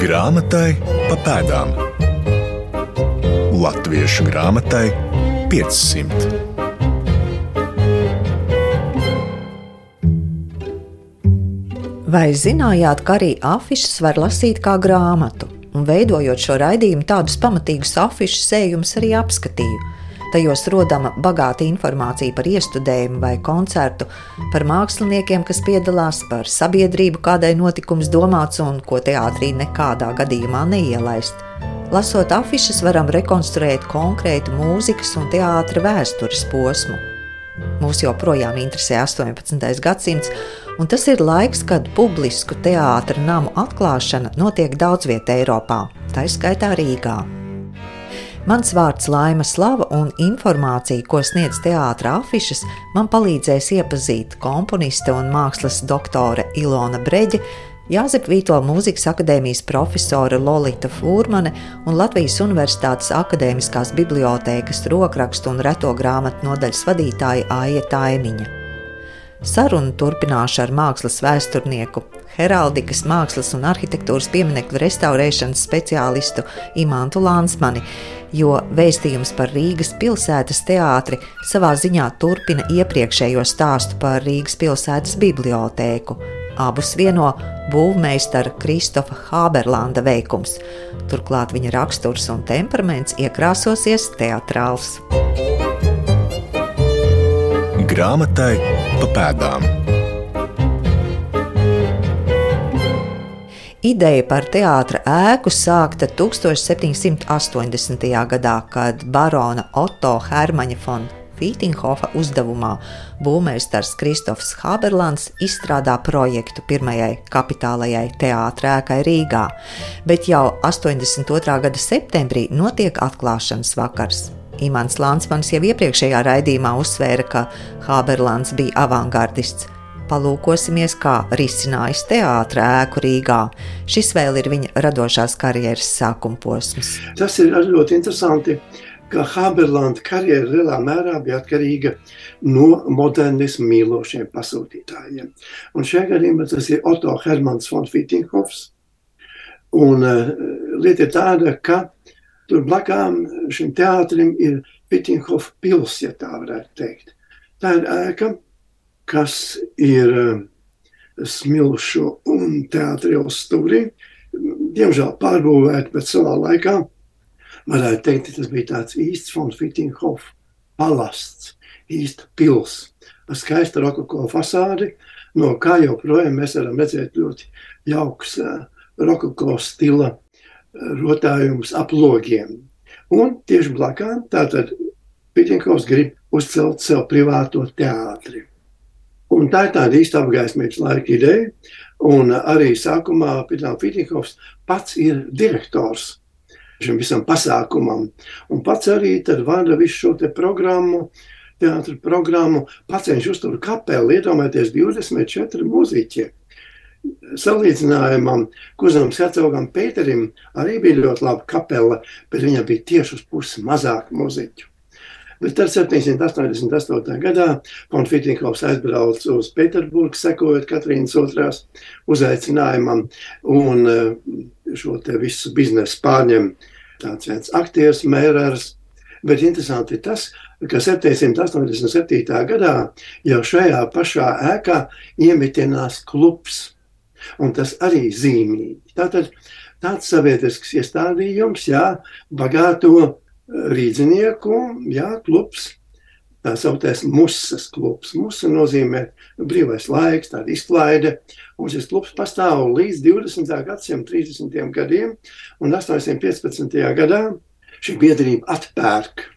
Grāmatai pa pēdām. Latviešu grāmatai 500. Vai zinājāt, ka arī afišas var lasīt kā grāmatu? Un veidojot šo raidījumu, tādus pamatīgus afišu sējumus arī apskatīju. Tajos rodama bagāta informācija par iestudējumu vai koncertu, par māksliniekiem, kas piedalās, par sabiedrību, kādai notikums domāts un ko teātrī nekādā gadījumā neielaist. Lasot afišas, varam rekonstruēt konkrētu mūzikas un teātra vēstures posmu. Mūs joprojām interesē 18. gadsimts, un tas ir laiks, kad publisku teātra namu atklāšana notiek daudz vietā Eiropā, tā izskaitā Rīgā. Mans vārds Laima Slava un informācija, ko sniedz teātris afišas, man palīdzēs iepazīt komponiste un mākslas doktore Ilona Breģe, Jāzep Vītola mūzikas akadēmijas profesore Lolita Fūrmane un Latvijas Universitātes akadēmiskās bibliotēkas rokrakstu un reto grāmatu nodaļas vadītāja Aija Taimiņa. Sarunu turpināšu ar mākslas vēsturnieku, heraldikas, mākslas un arhitektūras pieminiektu restaurēšanas speciālistu Imantu Lansmani, jo vēstījums par Rīgas pilsētas teātri savā ziņā turpina iepriekšējo stāstu par Rīgas pilsētas bibliotēku. Abus vieno būvmeistara Kristofa Hāberlanda veikums. Turklāt viņa raksturs un temperaments iekrāsosies teatrāls. Grāmatai pa pēdām. Ideja par teātra ēku sākta 1780. gadā, kad barona Otto Hermaņa von Fītinghofa uzdevumā būvmeistars Kristofs Haberlands izstrādā projektu pirmajai kapitālajai teātra ēkai Rīgā, bet jau 82. gada septembrī notiek atklāšanas vakars. Imants Lansmans jau iepriekšējā raidījumā uzsvēra, ka Haberlands bija avangardists. Palūkosimies, kā risinājis teātrā ēku Rīgā. Šis vēl ir viņa radošās karjeras sākuma posms. Tas ir ļoti interesanti, ka Haberlanda karjera lielā mērā bija atkarīga no modernismu mīlošiem pasūtītājiem. Un šajā gadījumā tas ir Otto Hermans von Fittinghofs. Un uh, lieta ir tāda, ka Tur blakām šim teātrim ir Pitinhofa pils, ja tā varētu teikt. Tā ir ēka, kas ir eh, smilšu un teātris stūrī. Diemžēl pārbūvēta, bet savā laikā varētu teikt, tas bija tāds īsts von Fittinghofa palasts, īsta pils ar skaistu rokoko fasādi, no kā joprojām mēs varam redzēt ļoti jauks uh, rokoko stila rotājums ap logiem. Un tieši blakām tātad Pitinkovs grib uzcelt sev privāto teātri. Un tā ir tāda īsta apgaismības laika ideja. Un arī sākumā Pitinkovs pats ir direktors šim visam pasākumam. Un pats arī vada visu šo te programmu, teātru programmu, viņš uztur kapeli, iedomājieties 24 mūziķi salīdzinājumam, Kuzam Hercogam Pēterim arī bija ļoti laba kapela, bet viņam bija tieši uz pusi mazāk muziķu. Bet tad 788. gadā Konfitinkovs aizbrauca uz Pēterburgu, sekojot Katrīnas otrās uzaicinājumam, un eh, šo te visu biznesu pārņem tāds viens aktieris, mērērs. Bet interesanti ir tas, ka 787. gadā jau šajā pašā ēkā iemitinās klubs Un tas arī zīmīgi. Tātad tāds sabiedrisks iestādījums, jā, bagāto eh, rīdzinieku, jā, klubs, tā sauktais musas klubs. Musa nozīmē brīvais laiks, tāda izklaide, un šis klubs pastāv līdz 20. gadsimta 30. gadiem, un 815. gadā šī biedrība atpērk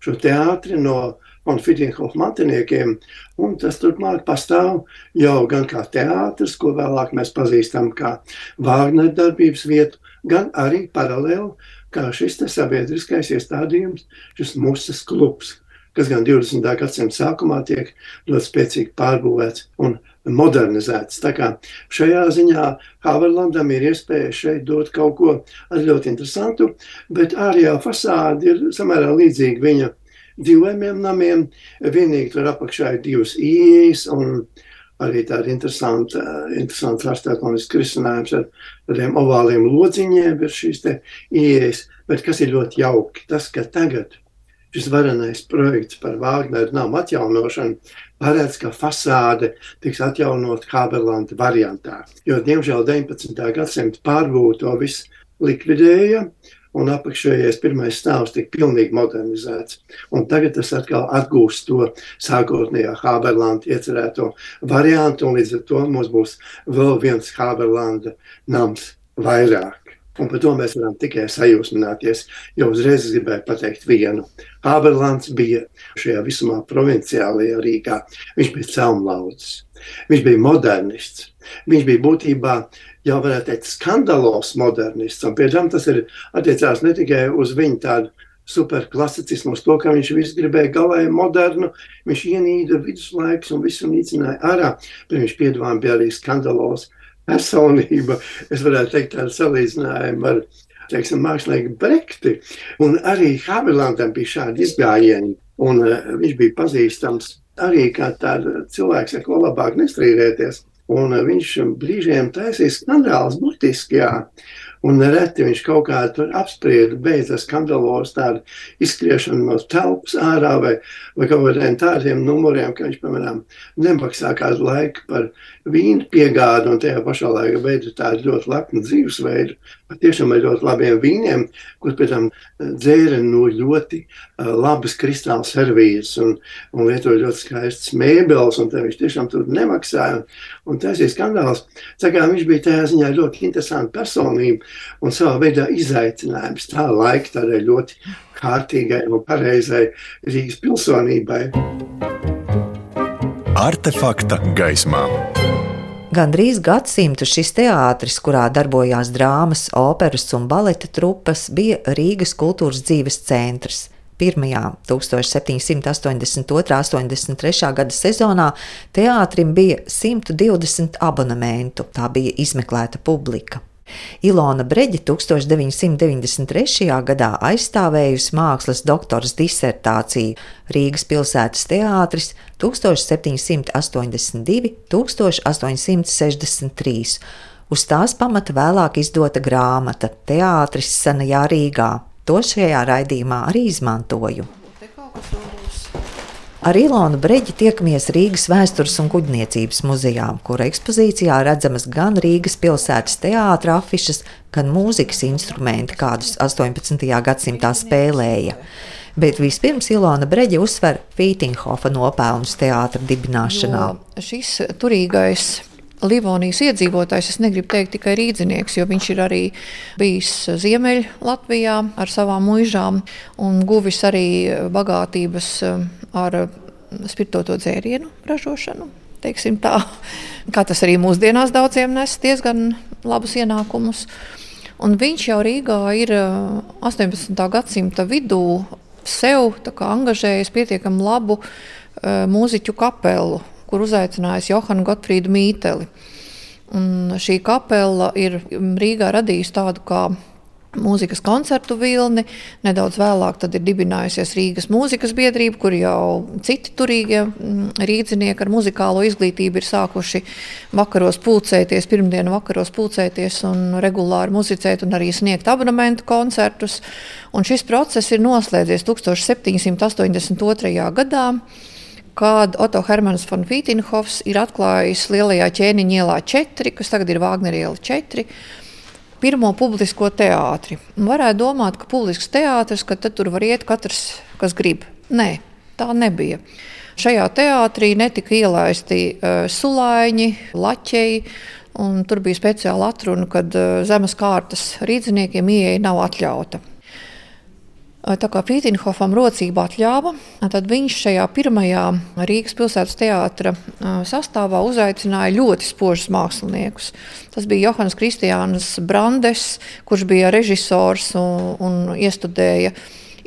šo teātri no un Fidinhofa mantiniekiem. Un tas turpmāk pastāv jau gan kā teātris, ko vēlāk mēs pazīstam kā Vāgner darbības vietu, gan arī paralēli kā šis sabiedriskais iestādījums, šis mūsas klubs, kas gan 20. gadsimta sākumā tiek ļoti spēcīgi pārbūvēts un modernizēts. Tā kā šajā ziņā Haverlandam ir iespēja šeit dot kaut ko ļoti interesantu, bet ārējā fasāde ir samērā līdzīga viņa dzīvojamiem namiem. Vienīgi tur apakšā ir divas īņas un arī tāda interesanta, interesanta arhitektoniska risinājums ar tādiem ovāliem lodziņiem ir šīs te ieejas, bet kas ir ļoti jauki, tas, ka tagad šis varenais projekts par Vāgneru namu atjaunošanu paredz, ka fasāde tiks atjaunot Haberlanda variantā. Jo, diemžēl, 19. gadsimta pārbūve to visu likvidēja, un apakšējais pirmais stāvs tika pilnīgi modernizēts. Un tagad tas atkal atgūst to sākotnējā Haberlanda iecerēto variantu, un līdz ar to mums būs vēl viens Haberlanda nams vairāk. Un par to mēs varam tikai sajūsmināties. Jo uzreiz es gribēju pateikt vienu. Haberlands bija šajā visumā provinciālajā Rīgā. Viņš bija celmlaudzis, viņš bija modernists. Viņš bija būtībā jau varētu teikt skandalos modernists. Un pie tam tas ir attiecās ne tikai uz viņu tādu superklasicismu, uz to, ka viņš visu gribēja galēji modernu, viņš ienīda viduslaiks un visu nīcināja ārā, bet viņš piedāvājumi bija arī skandalos personība, es varētu teikt, tādu salīdzinājumu ar teiksim, mākslinieku Brekti. Un arī Haberlandam bija šādi izgājieni, un uh, viņš bija pazīstams arī kā tāds cilvēks, ar ko labāk nestrīdēties. Un viņš brīžiem taisīja skandālus, burtiski, jā. Un nereti viņš kaut kā tur apsprieda, beidzas skandalos tādu izskriešanu no telpas ārā vai, vai kaut kādiem tādiem numuriem, ka viņš, piemēram, nemaksā kādu laiku par vīnu piegādi un tajā pašā laikā veidu tādu ļoti lepnu dzīvesveidu. Patiešām ar ļoti labiem vīniem, kur pēc tam dzēra no ļoti labas kristāla servīzes un, un lietoja ļoti skaistas mēbeles, un viņš tiešām tur nemaksāja. Un, un tas ir skandāls. Kā viņš bija tajā ziņā ļoti interesanta personība un savā veidā izaicinājums tā laika tādai ļoti kārtīgai un pareizai Rīgas pilsonībai. Artefakta gaismā. Gandrīz gadsimtu šis teātris, kurā darbojās drāmas, operas un baleta trupas, bija Rīgas kultūras dzīves centrs. Pirmajā 1782. 83. gada sezonā teātrim bija 120 abonementu, tā bija izmeklēta publika. Ilona Breģe 1993. gadā aizstāvējusi mākslas doktoras disertāciju Rīgas pilsētas teātris 1782, 1863. Uz tās pamata vēlāk izdota grāmata Teātris senajā Rīgā. To šajā raidījumā arī izmantoju. Te kaut kas Ar Ilonu Breģi tiekamies Rīgas vēstures un kuģniecības muzejā, kur ekspozīcijā redzamas gan Rīgas pilsētas teātras afišas, gan mūzikas instrumenti, kādus 18. gadsimtā spēlēja. Bet vispirms Ilona Breģa uzsver Fītinghofa nopelnus teātra dibināšanā. Jo šis turīgais Livonijas iedzīvotājs, es negribu teikt tikai rīznieks, jo viņš ir arī bijis Ziemeļlatvijā ar savām mūžām un guvis arī bagātības ar spirtoto dzērienu ražošanu. Tā, kā tas arī mūsdienās daudziem nes diezgan labus ienākumus. Un viņš jau Rīgā ir 18. gadsimta vidū sev angažējis pietiekami labu uh, mūziķu kapelu, kur uzaicinājis Johanu Gotfrīdu Mīteli. Un šī kapela ir Rīgā radījusi tādu kā mūzikas koncertu vilni. Nedaudz vēlāk ir dibinājusies Rīgas mūzikas biedrība, kur jau citi turīgie mm, rīznieki ar muzikālo izglītību ir sākuši vakaros pulcēties, pirmdienu vakaros pulcēties un regulāri muzicēt un arī sniegt abonementu koncertus. Un šis process ir noslēdzies 1782. gadā kad Otto Hermans von Vītinhofs ir atklājis lielajā ķēniņa ielā 4, kas tagad ir Vāgnera iela 4 pirmo publisko teātri. Un varētu domāt, ka publisks teātris, ka tur var iet katrs, kas grib. Nē, tā nebija. Šajā teātrī netika ielaisti uh, sulāņi, laķeji. Tur bija speciāla atruna, ka uh, zemes kārtas rīzniekiem ieeja nav atļauta. Tā kā Frīdinhofam rocība atļāva, tad viņš šajā pirmajā Rīgas pilsētas teātra sastāvā uzaicināja ļoti spožus māksliniekus. Tas bija Johans Kristiāns Brandes, kurš bija režisors un, un iestudēja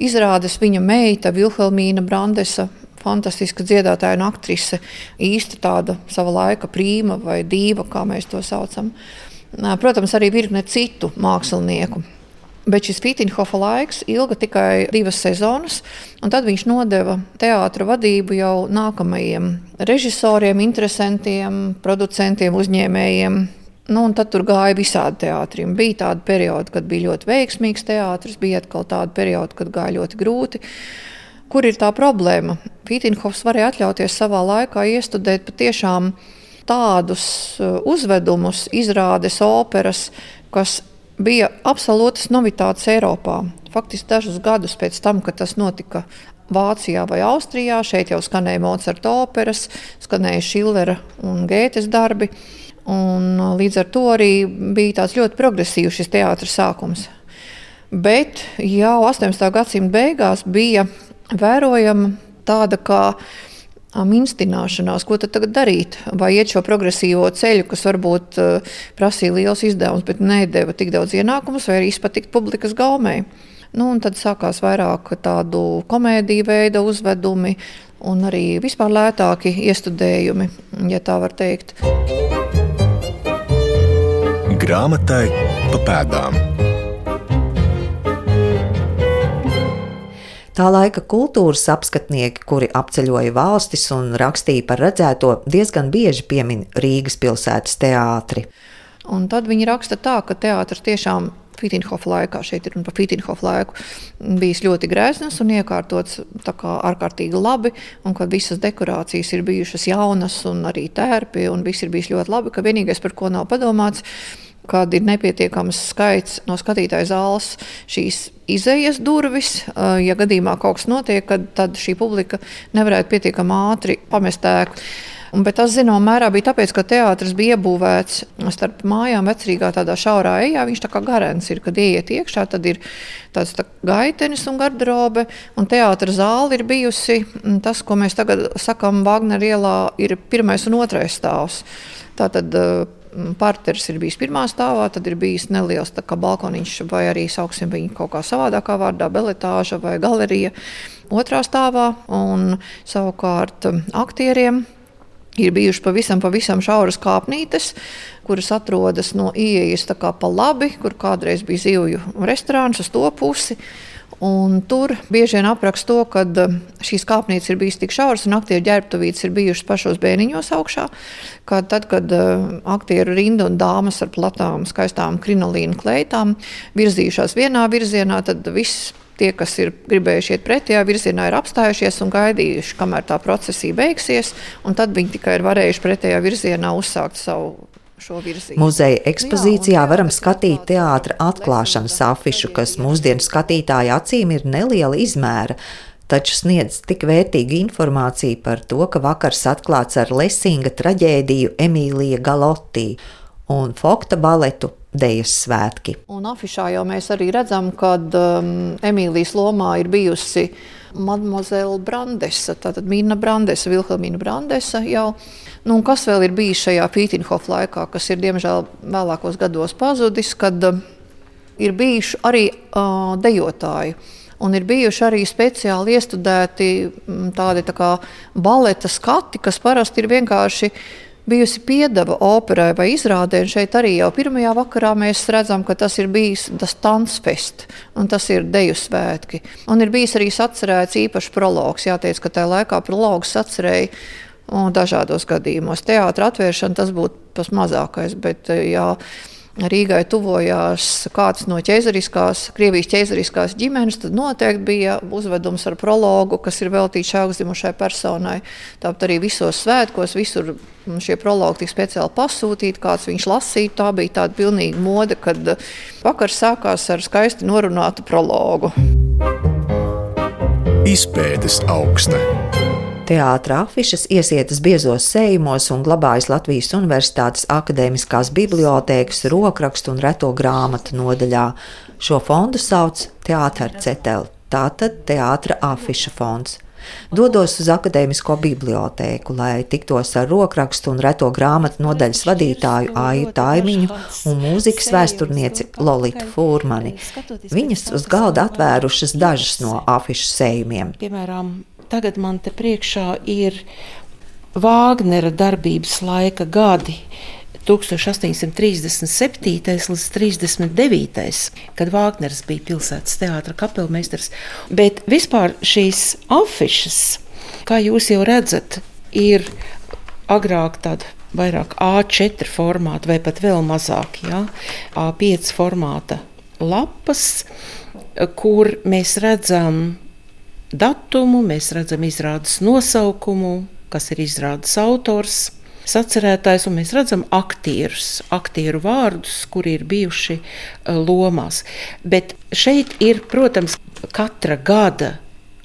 izrādes viņa meita Vilhelmīna Brandesa. Fantastiska dziedātāja un aktrise, īsta tāda sava laika prīma vai dīva, kā mēs to saucam. Protams, arī virkne citu mākslinieku. Bet šis Fītinhofa laiks ilga tikai divas sezonas, un tad viņš nodeva teātra vadību jau nākamajiem režisoriem, interesantiem, producentiem, uzņēmējiem. Nu, tad tur gāja visādi teātriem. Bija tāda perioda, kad bija ļoti veiksmīgs teātris, bija atkal tāda perioda, kad gāja ļoti grūti. Kur ir tā problēma? Fītinhofs varēja atļauties savā laikā iestudēt patiešām tādus uh, uzvedumus, izrādes, operas, kas bija absolūtas novitātes Eiropā. Faktiski dažus gadus pēc tam, kad tas notika Vācijā vai Austrijā, šeit jau skanēja Mocarta operas, skanēja Šillera un Gētes darbi. Un līdz ar to arī bija tāds ļoti progresīvs šis teātris sākums. Bet jau 18. gadsimta beigās bija vērojama tāda kā minstināšanās, ko tad tagad darīt? Vai iet šo progresīvo ceļu, kas varbūt uh, prasīja liels izdevums, bet nedēva tik daudz ienākumus, vai arī izpatikt publikas gaumē. Nu, tad sākās vairāk tādu komēdiju veida uzvedumi un arī vispār lētāki iestudējumi, ja tā var teikt. Grāmatai pa pēdām. Tā laika kultūras apskatnieki, kuri apceļoja valstis un rakstīja par redzēto, diezgan bieži piemin Rīgas pilsētas teātri. Un tad viņi raksta tā, ka teātris tiešām Fitinhofa laikā, šeit ir par Fitinhofa laiku, bijis ļoti grēzns un iekārtots ārkārtīgi labi, un ka visas dekorācijas ir bijušas jaunas un arī tērpi, un viss ir bijis ļoti labi, ka vienīgais, par ko nav padomāts, kad ir nepietiekams skaits no skatītāja zāles šīs izējas durvis. Ja gadījumā kaut kas notiek, tad šī publika nevarētu pietiekami ātri pamest ēku. Bet tas, zināmā mērā, bija tāpēc, ka teātris bija iebūvēts starp mājām, vecrīgā tādā šaurā ejā. Viņš tā kā garants ir, kad ieiet iekšā, tad ir tāds tā gaitenis un garderobe, un teātris zāle ir bijusi tas, ko mēs tagad sakām Wagner ielā, ir pirmais un otrais stāvs. Tātad Mm, parteris ir bijis pirmā stāvā, tad ir bijis neliels balkoniņš, vai arī sauksim viņu kaut kā savādākā vārdā, beletāža vai galerija otrā stāvā. Un savukārt mm, aktieriem ir bijušas pavisam, pavisam šauras kāpnītes, kuras atrodas no ieejas pa labi, kur kādreiz bija zivju restorāns uz to pusi. Un tur bieži vien apraksta to, ka eh, šīs kāpnīcas ir bijusi tik šauras un aktieru ģērbtuvītes ir bijušas pašos bēniņos augšā. Kad tad, kad uh, aktieru rinda un dāmas ar platām, skaistām krinolīnu kleitām virzījušās vienā virzienā, tad viss tie, kas ir gribējuši iet pretējā virzienā, ir apstājušies un gaidījuši, kamēr tā procesija beigsies. Tad viņi tikai ir varējuši pretējā virzienā uzsākt savu Muzeja ekspozīcijā varam skatīt teātra atklāšanas afišu, kas mūsdienu skatītāju acīm ir neliela izmēra, taču sniedz tik vērtīgu informāciju par to, ka vakars atklāts ar Lesinga traģēdiju Emīlija Galotī un Fokta baletu Dejas svētki. Un afišā jau mēs arī redzam, ka um, Emīlijas lomā ir bijusi Mademoiselle Brandesa, tātad Mīna Brandesa, Vilhelmīna Brandesa jau. Nu, kas vēl ir bijis šajā Fītinhofa laikā, kas ir diemžēl vēlākos gados pazudis, kad uh, ir bijuši arī uh, dejotāji. Un ir bijuši arī speciāli iestudēti mm, tādi tā kā baleta skati, kas parasti ir vienkārši bijusi piedeva operai vai izrādē. Šeit arī jau pirmajā vakarā mēs redzam, ka tas ir bijis tas Tansfest, un tas ir deju svētki. Un ir bijis arī atcerēts īpašs prologs. Jāteic, ka tajā laikā prologs atcerēja dažādos gadījumos. Teātris atvēršana tas būtu tas mazākais, bet jā, Rīgai tuvojās kāds no ķēzariskās, Krievijas ķēzariskās ģimenes, tad noteikti bija uzvedums ar prologu, kas ir veltīts šai augstzimušai personai. Tāpat arī visos svētkos, visur šie prologi tika speciāli pasūtīti, kāds viņš lasīja. Tā bija tāda pilnīga mode, kad vakars sākās ar skaisti norunātu prologu. Izpētes augsta. Teātris afišas iesietas biezos sējumos un glabājas Latvijas Universitātes akadēmiskās bibliotēkas rokrakstu un reto grāmatu nodaļā. Šo fondu sauc Teātris Ceteli, tātad Teātris afiša fonds. Dodos uz akadēmisko bibliotēku, lai tiktos ar rokrakstu un reto grāmatu nodaļas vadītāju Aiju Taimiņu un mūzikas vēsturnieci Lolitu Fūrmani. Viņas uz galda atvērušas dažas no afišu sējumiem. Piemēram, tagad man te priekšā ir Vāgnera darbības laika gadi. 1837. līdz 39. kad Vāgners bija pilsētas teātris kapelmeistars. Bet vispār šīs afišas, kā jūs jau redzat, ir agrāk tāda vairāk A4 formāta vai pat vēl mazāk, ja? A5 formāta lapas, kur mēs redzam datumu, mēs redzam izrādes nosaukumu, kas ir izrādes autors. Sacerētājs, un mēs redzam aktierus, aktieru vārdus, kuri ir bijuši lomās. Bet šeit ir, protams, katra gada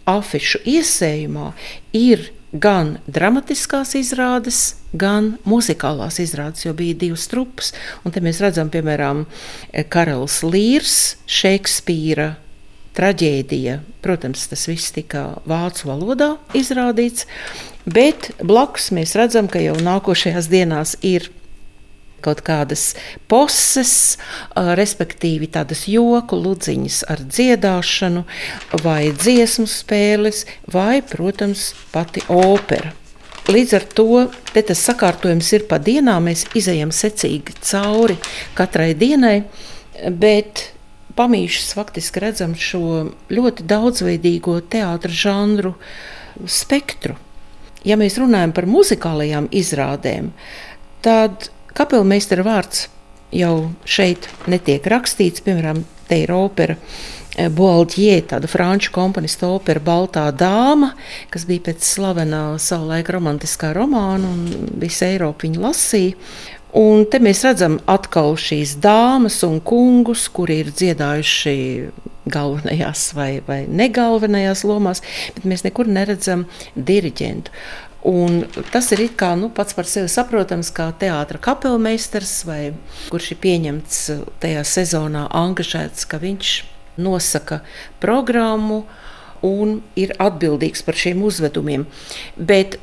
afišu iesējumā ir gan dramatiskās izrādes, gan muzikālās izrādes, jo bija divas trupas. Un te mēs redzam, piemēram, Karalis Līrs, Šekspīra traģēdija. Protams, tas viss tika vācu valodā izrādīts, bet blakus mēs redzam, ka jau nākošajās dienās ir kaut kādas poses, respektīvi tādas joku ludziņas ar dziedāšanu, vai dziesmu spēles, vai, protams, pati opera. Līdz ar to tas sakārtojums ir pa dienām. Mēs izējām secīgi cauri katrai dienai, bet pamīšus faktiski redzam šo ļoti daudzveidīgo teātros žanru spektru. Ja mēs runājam par muzikālajām izrādēm, tad Kapelmeistara vārds jau šeit netiek rakstīts. Piemēram, te ir opera eh, Boaldjē, tāda franču komponista opera Baltā dāma, kas bija pēc slavenā savulaika romantiskā romāna, un visa Eiropa viņu lasīja. Un te mēs redzam atkal šīs dāmas un kungus, kuri ir dziedājuši galvenajās vai, vai negalvenajās lomās, bet mēs nekur neredzam diriģentu. Un tas ir kā, nu, pats par sevi saprotams, kā teātris kapelmeistars, vai kurš ir pieņemts tajā sezonā, angažēts, ka viņš nosaka programmu un ir atbildīgs par šiem uzvedumiem. Bet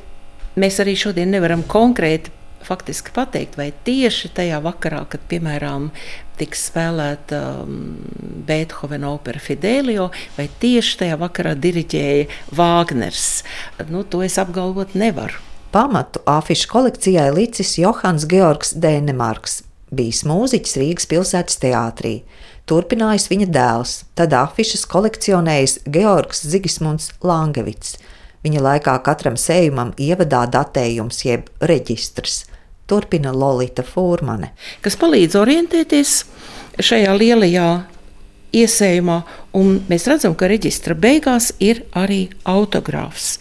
mēs arī šodien nevaram konkrēti faktiski pateikt, vai tieši tajā vakarā, kad, piemēram, tiks spēlēta um, Beethovena opera Fidelio, vai tieši tajā vakarā diriģēja Vāgners. Nu, to es apgalvot nevaru. Pamatu afišu kolekcijai licis Johans Georgs Dēnemarks, bijis mūziķis Rīgas pilsētas teātrī. Turpinājis viņa dēls, tad afišas kolekcionējis Georgs Zigismunds Langevits. Viņa laikā katram sējumam ievadā datējums jeb reģistrs – turpina Lorita Fūrmane. Kas palīdz orientēties šajā lielajā iesējumā, un mēs redzam, ka reģistra beigās ir arī autogrāfs.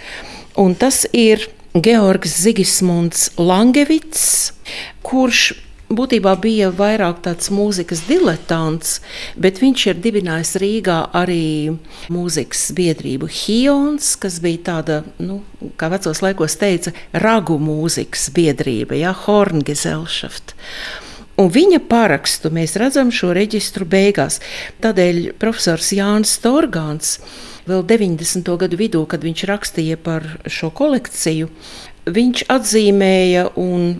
Un tas ir Georgs Zigismunds Langevits, kurš būtībā bija vairāk tāds mūzikas diletants, bet viņš ir dibinājis Rīgā arī mūzikas biedrību Hions, kas bija tāda, nu, kā vecos laikos teica, ragu mūzikas biedrība, ja, Horngesellschaft. Un viņa parakstu mēs redzam šo reģistru beigās. Tādēļ profesors Jānis Storgāns vēl 90. gadu vidū, kad viņš rakstīja par šo kolekciju, Viņš atzīmēja un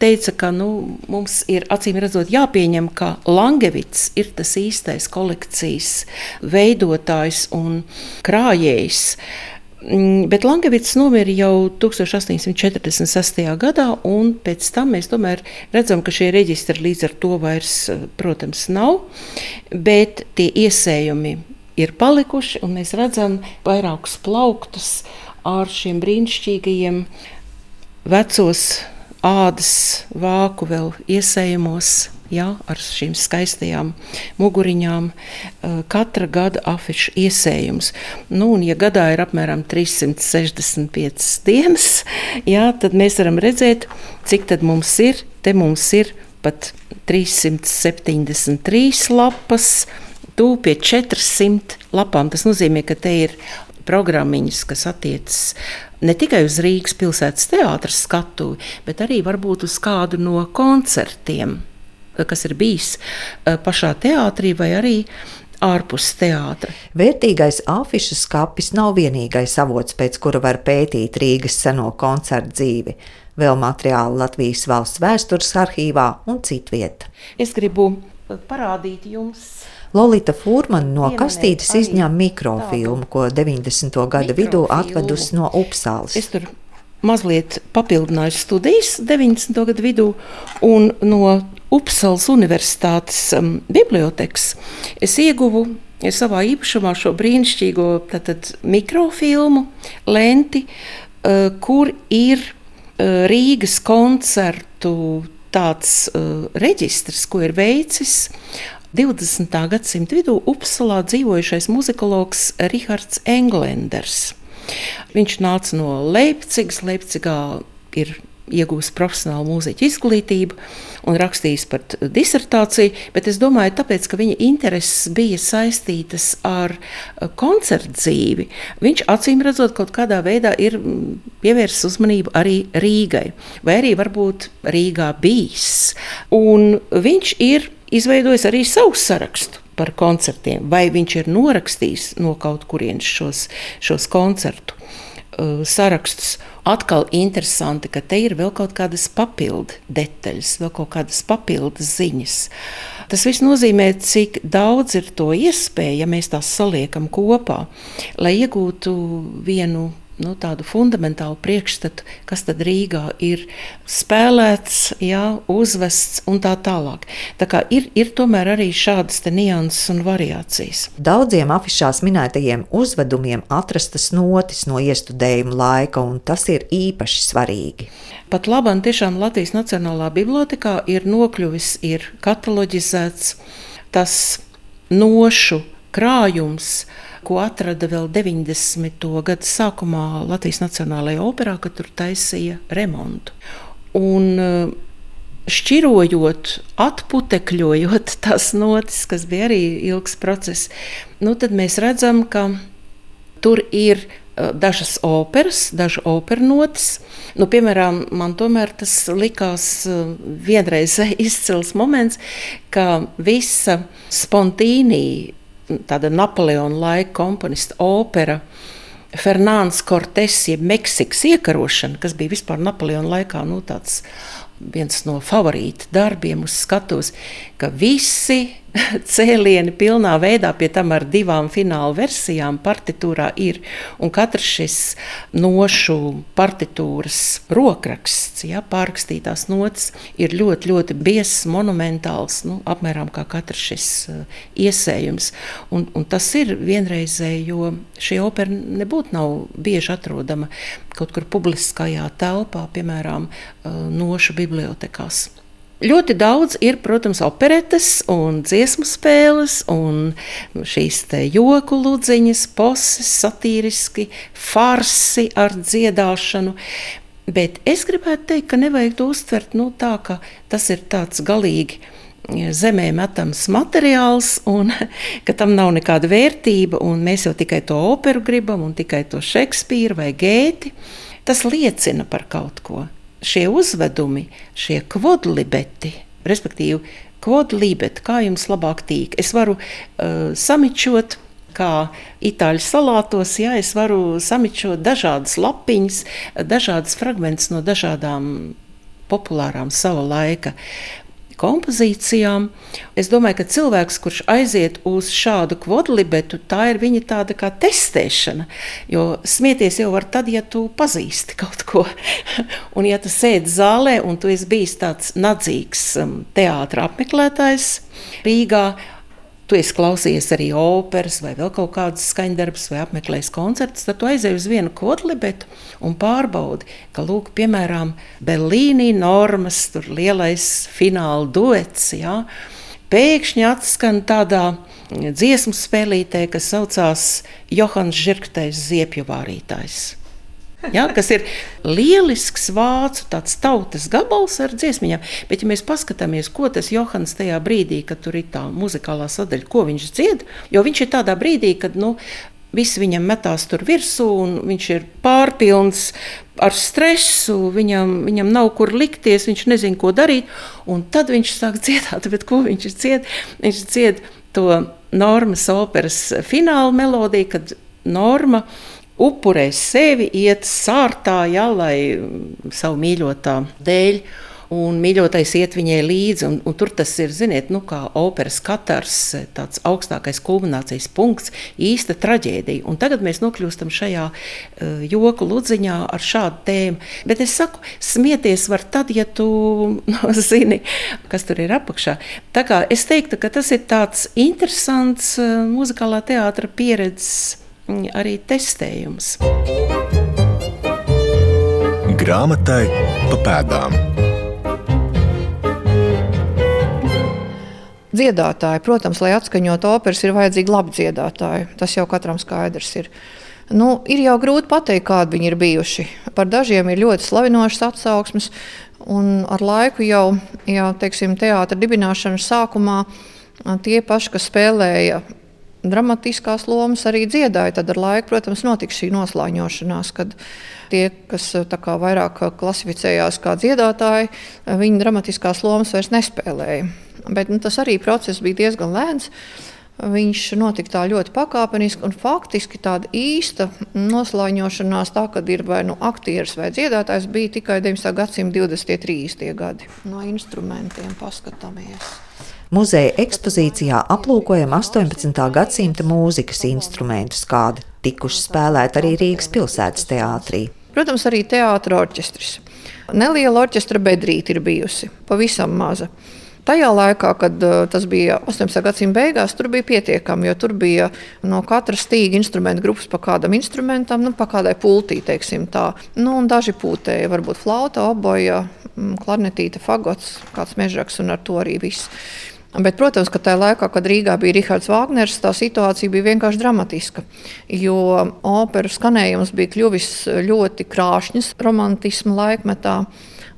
teica, ka nu, mums ir acīm redzot jāpieņem, ka Langevits ir tas īstais kolekcijas veidotājs un krājējs. Mm, bet Langevits nomira jau 1846. gadā, un pēc tam mēs tomēr redzam, ka šie reģistri līdz ar to vairs, protams, nav. Bet tie iesējumi ir palikuši, un mēs redzam vairākus plauktus ar šiem brīnišķīgajiem vecos ādas vāku vēl iesējamos. Ja, ar šīm skaistajām muguriņām, eh, katra gada afišu iesējums. Nu, un, ja gadā ir apmēram 365 dienas, ja, tad mēs varam redzēt, cik tad mums ir. Te mums ir pat 373 lapas, tūp pie 400 lapām. Tas nozīmē, ka te ir programmiņas, kas attiecas ne tikai uz Rīgas pilsētas teātras skatuvi, bet arī varbūt uz kādu no koncertiem, kas ir bijis eh, pašā teātrī vai arī ārpus teātra. Vērtīgais afišu skats nav vienīgais avots, pēc kura var pētīt Rīgas seno koncertu dzīvi. Vēl materiāli Latvijas valsts vēstures arhīvā un citvieta. Es gribu parādīt jums Lolita Fūrmana no kastītes izņēma mikrofilmu, ko 90. gada vidū atvedusi no Upsāles. Es tur mazliet papildinājusi studijas 90. gadu vidū, un no Upsalas Universitātes um, bibliotekas es ieguvu ja savā īpašumā šo brīnišķīgo tātad, mikrofilmu lenti, uh, kur ir uh, Rīgas koncertu tāds uh, reģistrs, ko ir veicis 20. gadsimta vidū Upsalā dzīvojušais muzikologs Rihards Englenders. Viņš nāca no Leipzigas, Leipzigā ir iegūst profesionālu mūziķu izglītību un rakstījis par disertāciju, bet es domāju, tāpēc, ka viņa intereses bija saistītas ar eh, koncertu dzīvi, viņš acīm redzot kaut kādā veidā ir pievērsis uzmanību arī Rīgai, vai arī varbūt Rīgā bijis. Un viņš ir izveidojis arī savu sarakstu koncertiem, vai viņš ir norakstījis no kaut kurienes šos, šos koncertu uh, sarakstus. Atkal interesanti, ka te ir vēl kaut kādas papildu detaļas, vēl kaut kādas papildu ziņas. Tas viss nozīmē, cik daudz ir to iespēju, ja mēs tās saliekam kopā, lai iegūtu vienu nu, tādu fundamentālu priekšstatu, kas tad Rīgā ir spēlēts, jā, uzvests un tā tālāk. Tā kā ir, ir tomēr arī šādas nianses un variācijas. Daudziem afišās minētajiem uzvedumiem atrastas notis no iestudējuma laika, un tas ir īpaši svarīgi. Pat labam tiešām Latvijas Nacionālā bibliotekā ir nokļuvis, ir kataloģizēts tas nošu krājums, ko atrada vēl 90. gada sākumā Latvijas Nacionālajā operā, kad tur taisīja remontu. Un, eh, Šķirojot, atputekļojot tās notis, kas bija arī ilgs process, nu, tad mēs redzam, ka tur ir eh, dažas operas, dažas operas notis. Nu, piemēram, man tomēr tas likās eh, vienreiz izcils moments, ka visa spontīnī tāda Napoleona laika komponista opera. Fernāns Kortes, jeb Meksikas iekarošana, kas bija vispār Napoleona laikā nu, tāds viens no favorītu darbiem uz skatuves, ka visi cēlieni pilnā veidā, pie tam ar divām fināla versijām partitūrā ir. Un katrs šis nošu partitūras rokraksts, ja, pārrakstītās notis, ir ļoti, ļoti biezs, monumentāls, nu, apmēram kā katrs šis uh, iesējums. Un, un tas ir vienreizēji, jo šī opera nebūtu nav bieži atrodama kaut kur publiskajā telpā, piemēram, uh, nošu bibliotekās. Ļoti daudz ir, protams, operetes un dziesmu spēles, un šīs joku ludziņas, poses, satīriski, farsi ar dziedāšanu. Bet es gribētu teikt, ka nevajag to uztvert nu, tā, ka tas ir tāds galīgi zemē metams materiāls, un ka tam nav nekāda vērtība, un mēs jau tikai to operu gribam, un tikai to Šekspīru vai Gēti. Tas liecina par kaut ko šie uzvedumi, šie kvodlibeti, respektīvi, kvodlibeti, kā jums labāk tīk, es varu uh, samičot. Kā itāļu salātos, ja es varu samičot dažādas lapiņas, dažādas fragmentus no dažādām populārām sava laika kompozīcijām. Es domāju, ka cilvēks, kurš aiziet uz šādu kvadlibetu, tā ir viņa tāda kā testēšana. Jo smieties jau var tad, ja tu pazīsti kaut ko. un ja tu sēdi zālē un tu esi bijis tāds nadzīgs um, teātra apmeklētājs Rīgā, tu esi klausījies arī operas vai vēl kaut kādas skaņdarbus vai apmeklējis koncertus, tad tu aizej uz vienu kodlibetu un pārbaudi, ka, lūk, piemēram, Berlīnī normas, tur lielais fināla duets, jā, pēkšņi atskan tādā dziesmu spēlītē, kas saucās Johans Žirktais Ziepju vārītājs. Ja, kas ir lielisks vācu tautas gabals ar dziesmām. Bet, ja mēs paskatāmies, ko tas Johans tajā brīdī, kad tur ir tā muzikālā sadaļa, ko viņš dzied, jo viņš ir tādā brīdī, kad nu, Visi viņam metās tur virsū, un viņš ir pārpilns ar stresu. Viņam, viņam nav kur likties, viņš nezina, ko darīt. Tad viņš sāk dziedāt, bet ko viņš dzied? Viņš dzied to Normas operas fināla melodiju, kad Norma upurē sevi, iet sārtā, ja, lai savu mīļotā dēļ. un mīļotais iet viņai līdzi. Un, un tur tas ir, ziniet, nu, kā operas katars, tāds augstākais kulminācijas punkts, īsta traģēdija. Un tagad mēs nokļūstam šajā uh, joku ludziņā ar šādu tēmu. Bet es saku, smieties var tad, ja tu nu, zini, kas tur ir apakšā. Tā kā es teiktu, ka tas ir tāds interesants uh, muzikālā teātra pieredzes arī testējums. Grāmatai pa pēdām. Dziedātāji, protams, lai atskaņotu operas, ir vajadzīgi labi dziedātāji. Tas jau katram skaidrs ir. Nu, ir jau grūti pateikt, kādi viņi ir bijuši. Par dažiem ir ļoti slavinošas atsauksmes, un ar laiku jau, jau teiksim, teātra dibināšanas sākumā tie paši, kas spēlēja dramatiskās lomas arī dziedāja. Tad ar laiku, protams, notika šī noslāņošanās, kad tie, kas kā, vairāk klasificējās kā dziedātāji, viņi dramatiskās lomas vairs nespēlēja. Bet nu, tas arī process bija diezgan lēns. Viņš notika tā ļoti pakāpeniski, un faktiski tāda īsta noslēņošanās, tā kad ir vai nu aktieris vai dziedātājs, bija tikai 19. gadsimta 20. un 30. gadi. No instrumentiem paskatāmies. Muzeja ekspozīcijā aplūkojam 18. gadsimta mūzikas instrumentus, kādi tikuši spēlēti arī Rīgas pilsētas teātrī. Protams, arī teātris. Neliela orķestra bedrīte ir bijusi, pavisam maza. Tajā laikā, kad uh, tas bija 18. gadsimta beigās, tur bija pietiekami, jo tur bija no katras stīga instrumentu grupas pa kādam instrumentam, nu, pa kādai pultī, teiksim tā. Nu, daži pūtēji, varbūt flauta, oboja, klarnetīte, fagots, kāds mežraks un ar to arī viss. Bet, protams, ka tajā laikā, kad Rīgā bija Rahards Wagners, tā situācija bija vienkārši dramatiska. Jo operas skanējums bija kļuvis ļoti krāšņs romantisma laikmetā.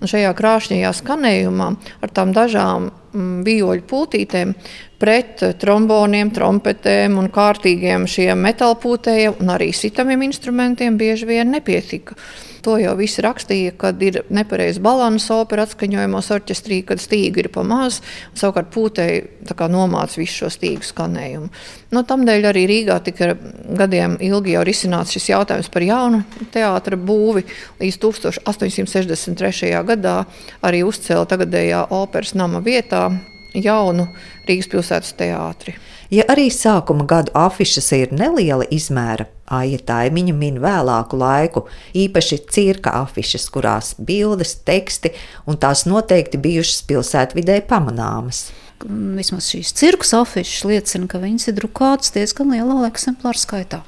Un šajā krāšņajā skanējumā ar tām dažām mm, vijoļu pūtītēm pret tromboniem, trompetēm un kārtīgiem šiem metāla pūtējiem un arī sitamiem instrumentiem bieži vien nepietika. To jau visi rakstīja, kad ir nepareizs balans opera atskaņojumos orķestrī, kad stīgi ir pa maz, savukārt pūtēji nomāca visu šo stīgu skanējumu. No nu, tamdēļ arī Rīgā tika gadiem ilgi jau risināts šis jautājums par jaunu teātra būvi. Līdz 1863. gadā arī uzcēla tagadējā operas nama vietā jaunu Rīgas pilsētas teātri. Ja arī sākuma gadu afišas ir neliela izmēra, Aija Taimiņa min vēlāku laiku, īpaši cirka afišas, kurās bildes, teksti un tās noteikti bijušas pilsētvidē pamanāmas. Vismaz šīs cirkus afišas liecina, ka viņas ir drukātas diezgan lielā eksemplāra skaitā.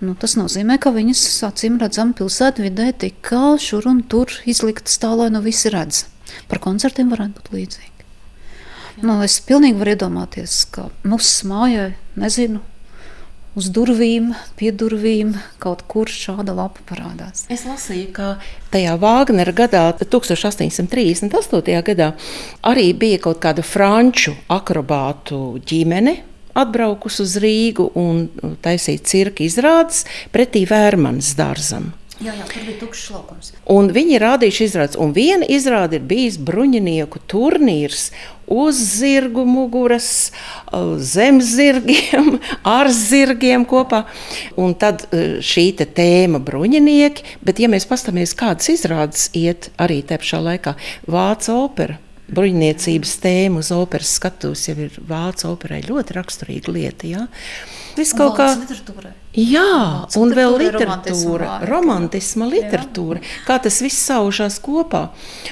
Nu, tas nozīmē, ka viņas acīm redzam pilsētvidē tika šur un tur izliktas tā, lai nu visi redz. Par koncertiem varētu būt līdzīgi. Nu, es pilnīgi varu iedomāties, ka mūsu mājai, nezinu, uz durvīm, pie durvīm kaut kur šāda lapa parādās. Es lasīju, ka tajā Vāgnera gadā, 1838. gadā, arī bija kaut kāda franču akrobātu ģimene. Atbraukusi uz Rīgu un taisīja cirka izrādes pretī Vērmanas dārzam. Jā, jā, tur bija tukšs laukums. Un viņi rādījuši izrādes, un viena izrāde ir bijis bruņinieku turnīrs uz zirgu muguras, zem zirgiem, ar zirgiem kopā. Un tad e, šī tēma bruņinieki, bet ja mēs paskatāmies, kādas izrādes iet arī te pašā laikā, Vācu opera. Bruņniecības tēma uz operas skatuves jau ir vācu operai ļoti raksturīga lieta. Ja? Viss kaut kā literatūrai. Jā, un vēl literatūra, romantisma literatūra, kā tas viss saužās kopā.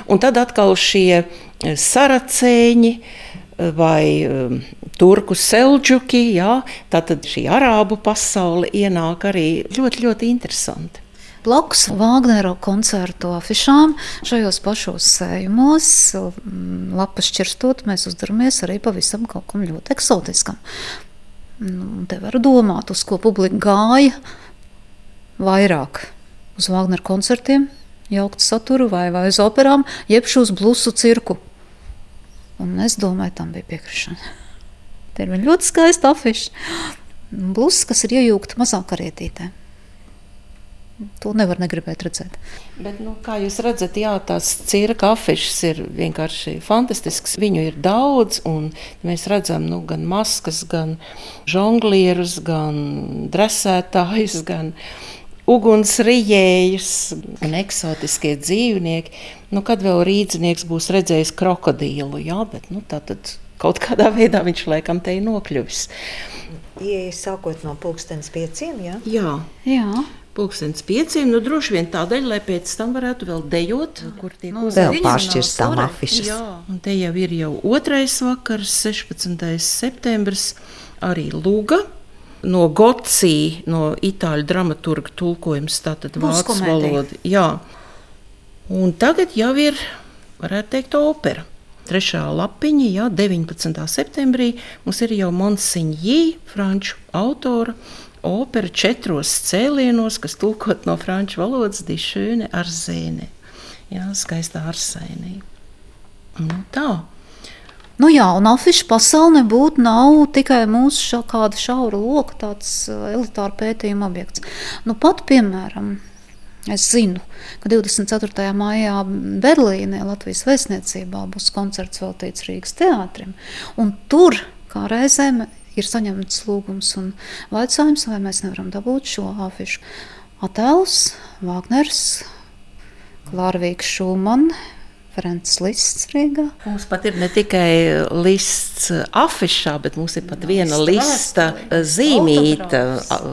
Un tad atkal šie eh, saracēņi eh, vai um, turku selģuki, jā, tātad šī arābu pasaule ienāk arī ļoti, ļoti interesanti. Blakus Vāgnera koncertu afišām šajos pašos sējumos, lapas šķirstot, mēs uzdaramies arī pavisam kaut kam ļoti eksotiskam. Nu, te var domāt, uz ko publika gāja vairāk. Uz Wagner koncertiem, jauktu saturu vai, vai uz operām, jeb uz blusu cirku. Un es domāju, tam bija piekrišana. Te ir ļoti skaista afiša. Bluss, kas ir iejūgta mazā karietītē. To nevar negribēt redzēt. Bet, nu, kā jūs redzat, jā, tās cirka afišas ir vienkārši fantastiskas. Viņu ir daudz, un mēs redzam nu, gan maskas, gan žonglierus, gan dresētājus, gan ugunsrijējus un eksotiskie dzīvnieki. Nu, kad vēl rīznieks būs redzējis krokodīlu, jā, bet nu, tā tad kaut kādā veidā viņš laikam te ir nokļuvis. Ieja sākot no pulkstenes pieciem, jā? Jā. Jā. Pūkstens pieciem, nu droši vien tādēļ, lai pēc tam varētu vēl dejot, kur tiek Nu, Vēl pāršķirs tām afišas. Jā, un te jau ir jau otrais vakars, 16. septembris, arī Lūga. No Gocija, no itāļu dramaturga tulkojums, tātad vācu valoda. Jā, un tagad jau ir, varētu teikt, opera. Trešā lapiņa, jā, 19. septembrī mums ir jau Monsignī, franču autora opera četros cēlienos, kas tulkot no franču valodas dišēne ar zēni. Jā, skaistā arsainī. Nu, tā. Nu jā, un afišu pasaule nebūtu nav tikai mūsu šā, kāda šaura loka, tāds uh, elitāra pētījuma objekts. Nu, pat, piemēram, es zinu, ka 24. maijā Berlīnē Latvijas vēstniecībā būs koncerts veltīts Rīgas teātrim, un tur kā reizēm ir saņemts lūgums un vaicājums, vai mēs nevaram dabūt šo afišu. Attēls, Vāgners, Klārvīgs Šulmans, Ferencs Lists Rīgā. Mums pat ir ne tikai lists afišā, bet mums ir pat viena lista zīmīta,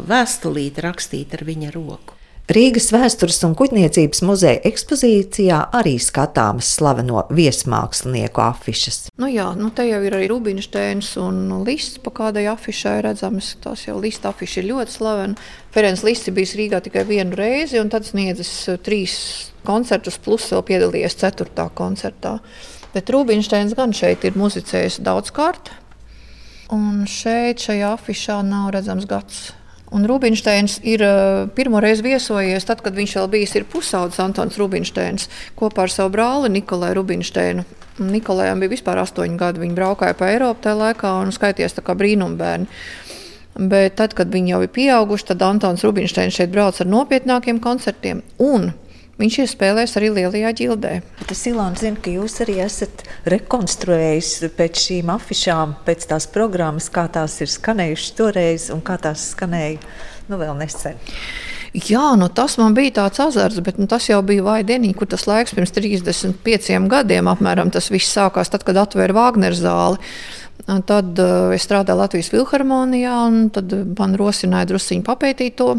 vēstulīte rakstīta ar viņa roku. Rīgas vēstures un kuģniecības muzeja ekspozīcijā arī skatāmas slaveno viesmākslinieku afišas. Nu jā, nu te jau ir arī Rubinsteins un Lists pa kādai afišai redzams. Tās jau Lista afiša ir ļoti slavena. Ferenc Lists ir bijis Rīgā tikai vienu reizi un tad sniedzis eh, trīs koncertus, plus vēl piedalījies ceturtā koncertā. Bet Rubinsteins gan šeit ir muzicējis daudz kārt. Un šeit, šajā afišā, nav redzams gads. Un Rubinsteins ir uh, pirmo reizi viesojies, tad, kad viņš vēl bijis pusaudzis Antons Rubinsteins kopā ar savu brāli Nikolai Rubinsteinu. Nikolajam bija vispār astoņi gadi. Viņi braukāja pa Eiropu tajā laikā un skaities kā brīnumbērni. Bet tad, kad viņi jau ir pieauguši, tad Antons Rubinsteins šeit brauc ar nopietnākiem koncertiem. Un viņš ir spēlējis arī Lielajā ģildē. Es zinu, ka jūs arī esat rekonstruējis pēc šīm afišām, pēc tās programmas, kā tās ir skanējušas toreiz un kā tās skanēja nu, vēl nesen. Jā, nu tas man bija tāds azarts, bet nu, tas jau bija vaidienīgi, kur tas laiks pirms 35 gadiem apmēram tas viss sākās, tad, kad atvēra Wagner zāli. Un Tad uh, es strādāju Latvijas filharmonijā, un tad man rosināja druskuļi papētīt to.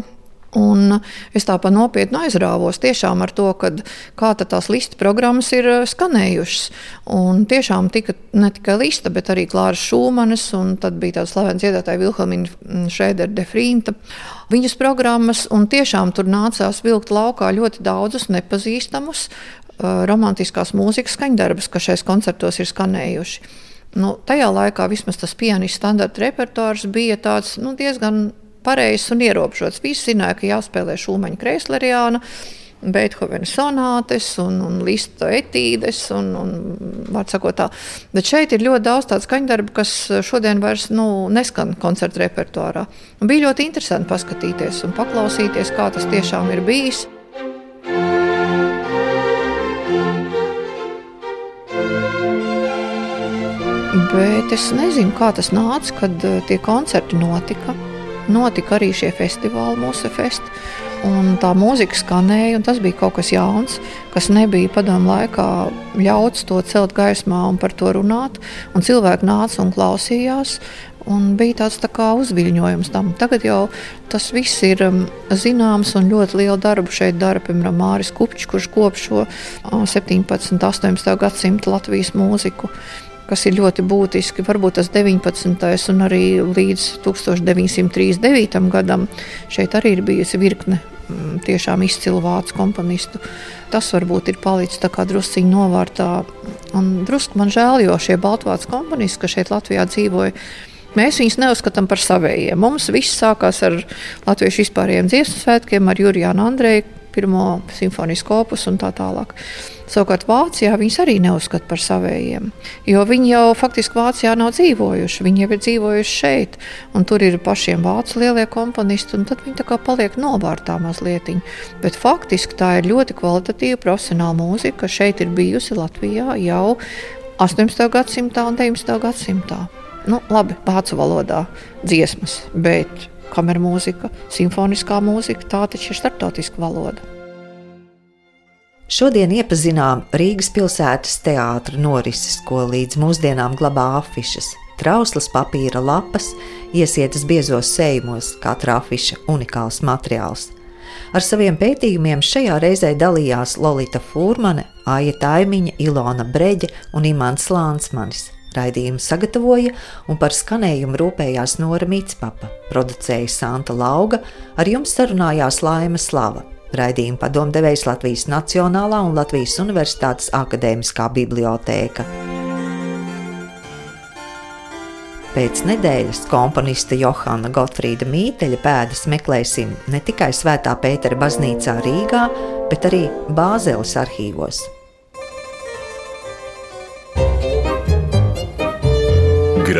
Un es tā pa nopietnu aizrāvos tiešām ar to, kā tās lista programmas ir eh, skanējušas. Un tiešām tika ne tikai lista, bet arī Klāra Šūmanes, un tad bija tāda slavena dziedātāja Vilhelmina Šēdera de Frīnta. Viņas programmas, un tiešām tur nācās vilkt laukā ļoti daudzus nepazīstamus uh, romantiskās mūzikas skaņdarbus, kas šais koncertos ir skanējuši. Nu, tajā laikā vismaz tas pianists standarta repertuārs bija tāds, nu, diezgan pareizs un ierobežots. Visi zināja, ka jāspēlē Šūmaņa Kreisleriāna. Beethovena sonātes un, un lista etīdes. Un, un, tā. Bet šeit ir ļoti daudz tādu skaņdarbu, kas šodien vairs nu, neskan koncerta repertuārā. Un bija ļoti interesanti paskatīties un paklausīties, kā tas tiešām ir bijis. Bet es nezinu, kā tas nāca, kad eh, tie koncerti notika. Notika arī šie festivāli, mūsu festivāli. Un tā mūzika skanēja, un tas bija kaut kas jauns, kas nebija padomu laikā ļauts to celt gaismā un par to runāt. Un cilvēki nāca un klausījās. Un bija tāds tā kā uzviļņojums tam. Tagad jau tas viss ir um, zināms un ļoti lielu darbu šeit dara, piemēram, Māris Kupčs, kurš kop šo uh, 17. un 18. gadsimta Latvijas mūziku kas ir ļoti būtiski. Varbūt tas 19. un arī līdz 1939. gadam šeit arī ir bijusi virkne mm, tiešām izcilu vācu komponistu. Tas varbūt ir palicis tā kā drusciņi novārtā. Un drusku man žēl, jo šie baltvācu komponisti, kas šeit Latvijā dzīvoja, Mēs viņus neuzskatām par savējiem. Mums viss sākās ar Latvijas vispārējiem dziesmu svētkiem, ar Jurijānu Andreju, pirmo simfonisku opus un tā tālāk. Savukārt Vācijā viņus arī neuzskata par savējiem, jo viņi jau faktiski Vācijā nav dzīvojuši. Viņi jau ir dzīvojuši šeit, un tur ir pašiem vācu lielie komponisti, un tad viņi tā kā paliek novārtā mazliet. Bet faktiski tā ir ļoti kvalitatīva profesionāla mūzika, kas šeit ir bijusi Latvijā jau 18. gadsimtā un 19. gadsimtā. Nu, labi, vācu valodā dziesmas, bet kameru mūzika, simfoniskā mūzika. Tā taču ir starptautiska valoda. Šodien iepazinām Rīgas pilsētas teātra norises, ko līdz mūsdienām glabā afišas, trauslas papīra lapas, iesietas biezos sējumos, katra afiša unikāls materiāls. Ar saviem pētījumiem šajā reizē dalījās Lorita Fūrmane, Aija Taimiņa, Ilona Breģe un Imants Lānsmanis. Raidījumu sagatavoja un par skanējumu rūpējās Nora Mītspapa, producēja Santa Lauga, ar jums sarunājās Laima Slava. Raidījuma padomdevējs Latvijas Nacionālā un Latvijas Universitātes Akademiskā bibliotēka. Pēc nedēļas komponista Johana Gotfrīda Mīteļa pēdas meklēsim ne tikai Svētā Pētera baznīcā Rīgā, bet arī Bāzeles arhīvos.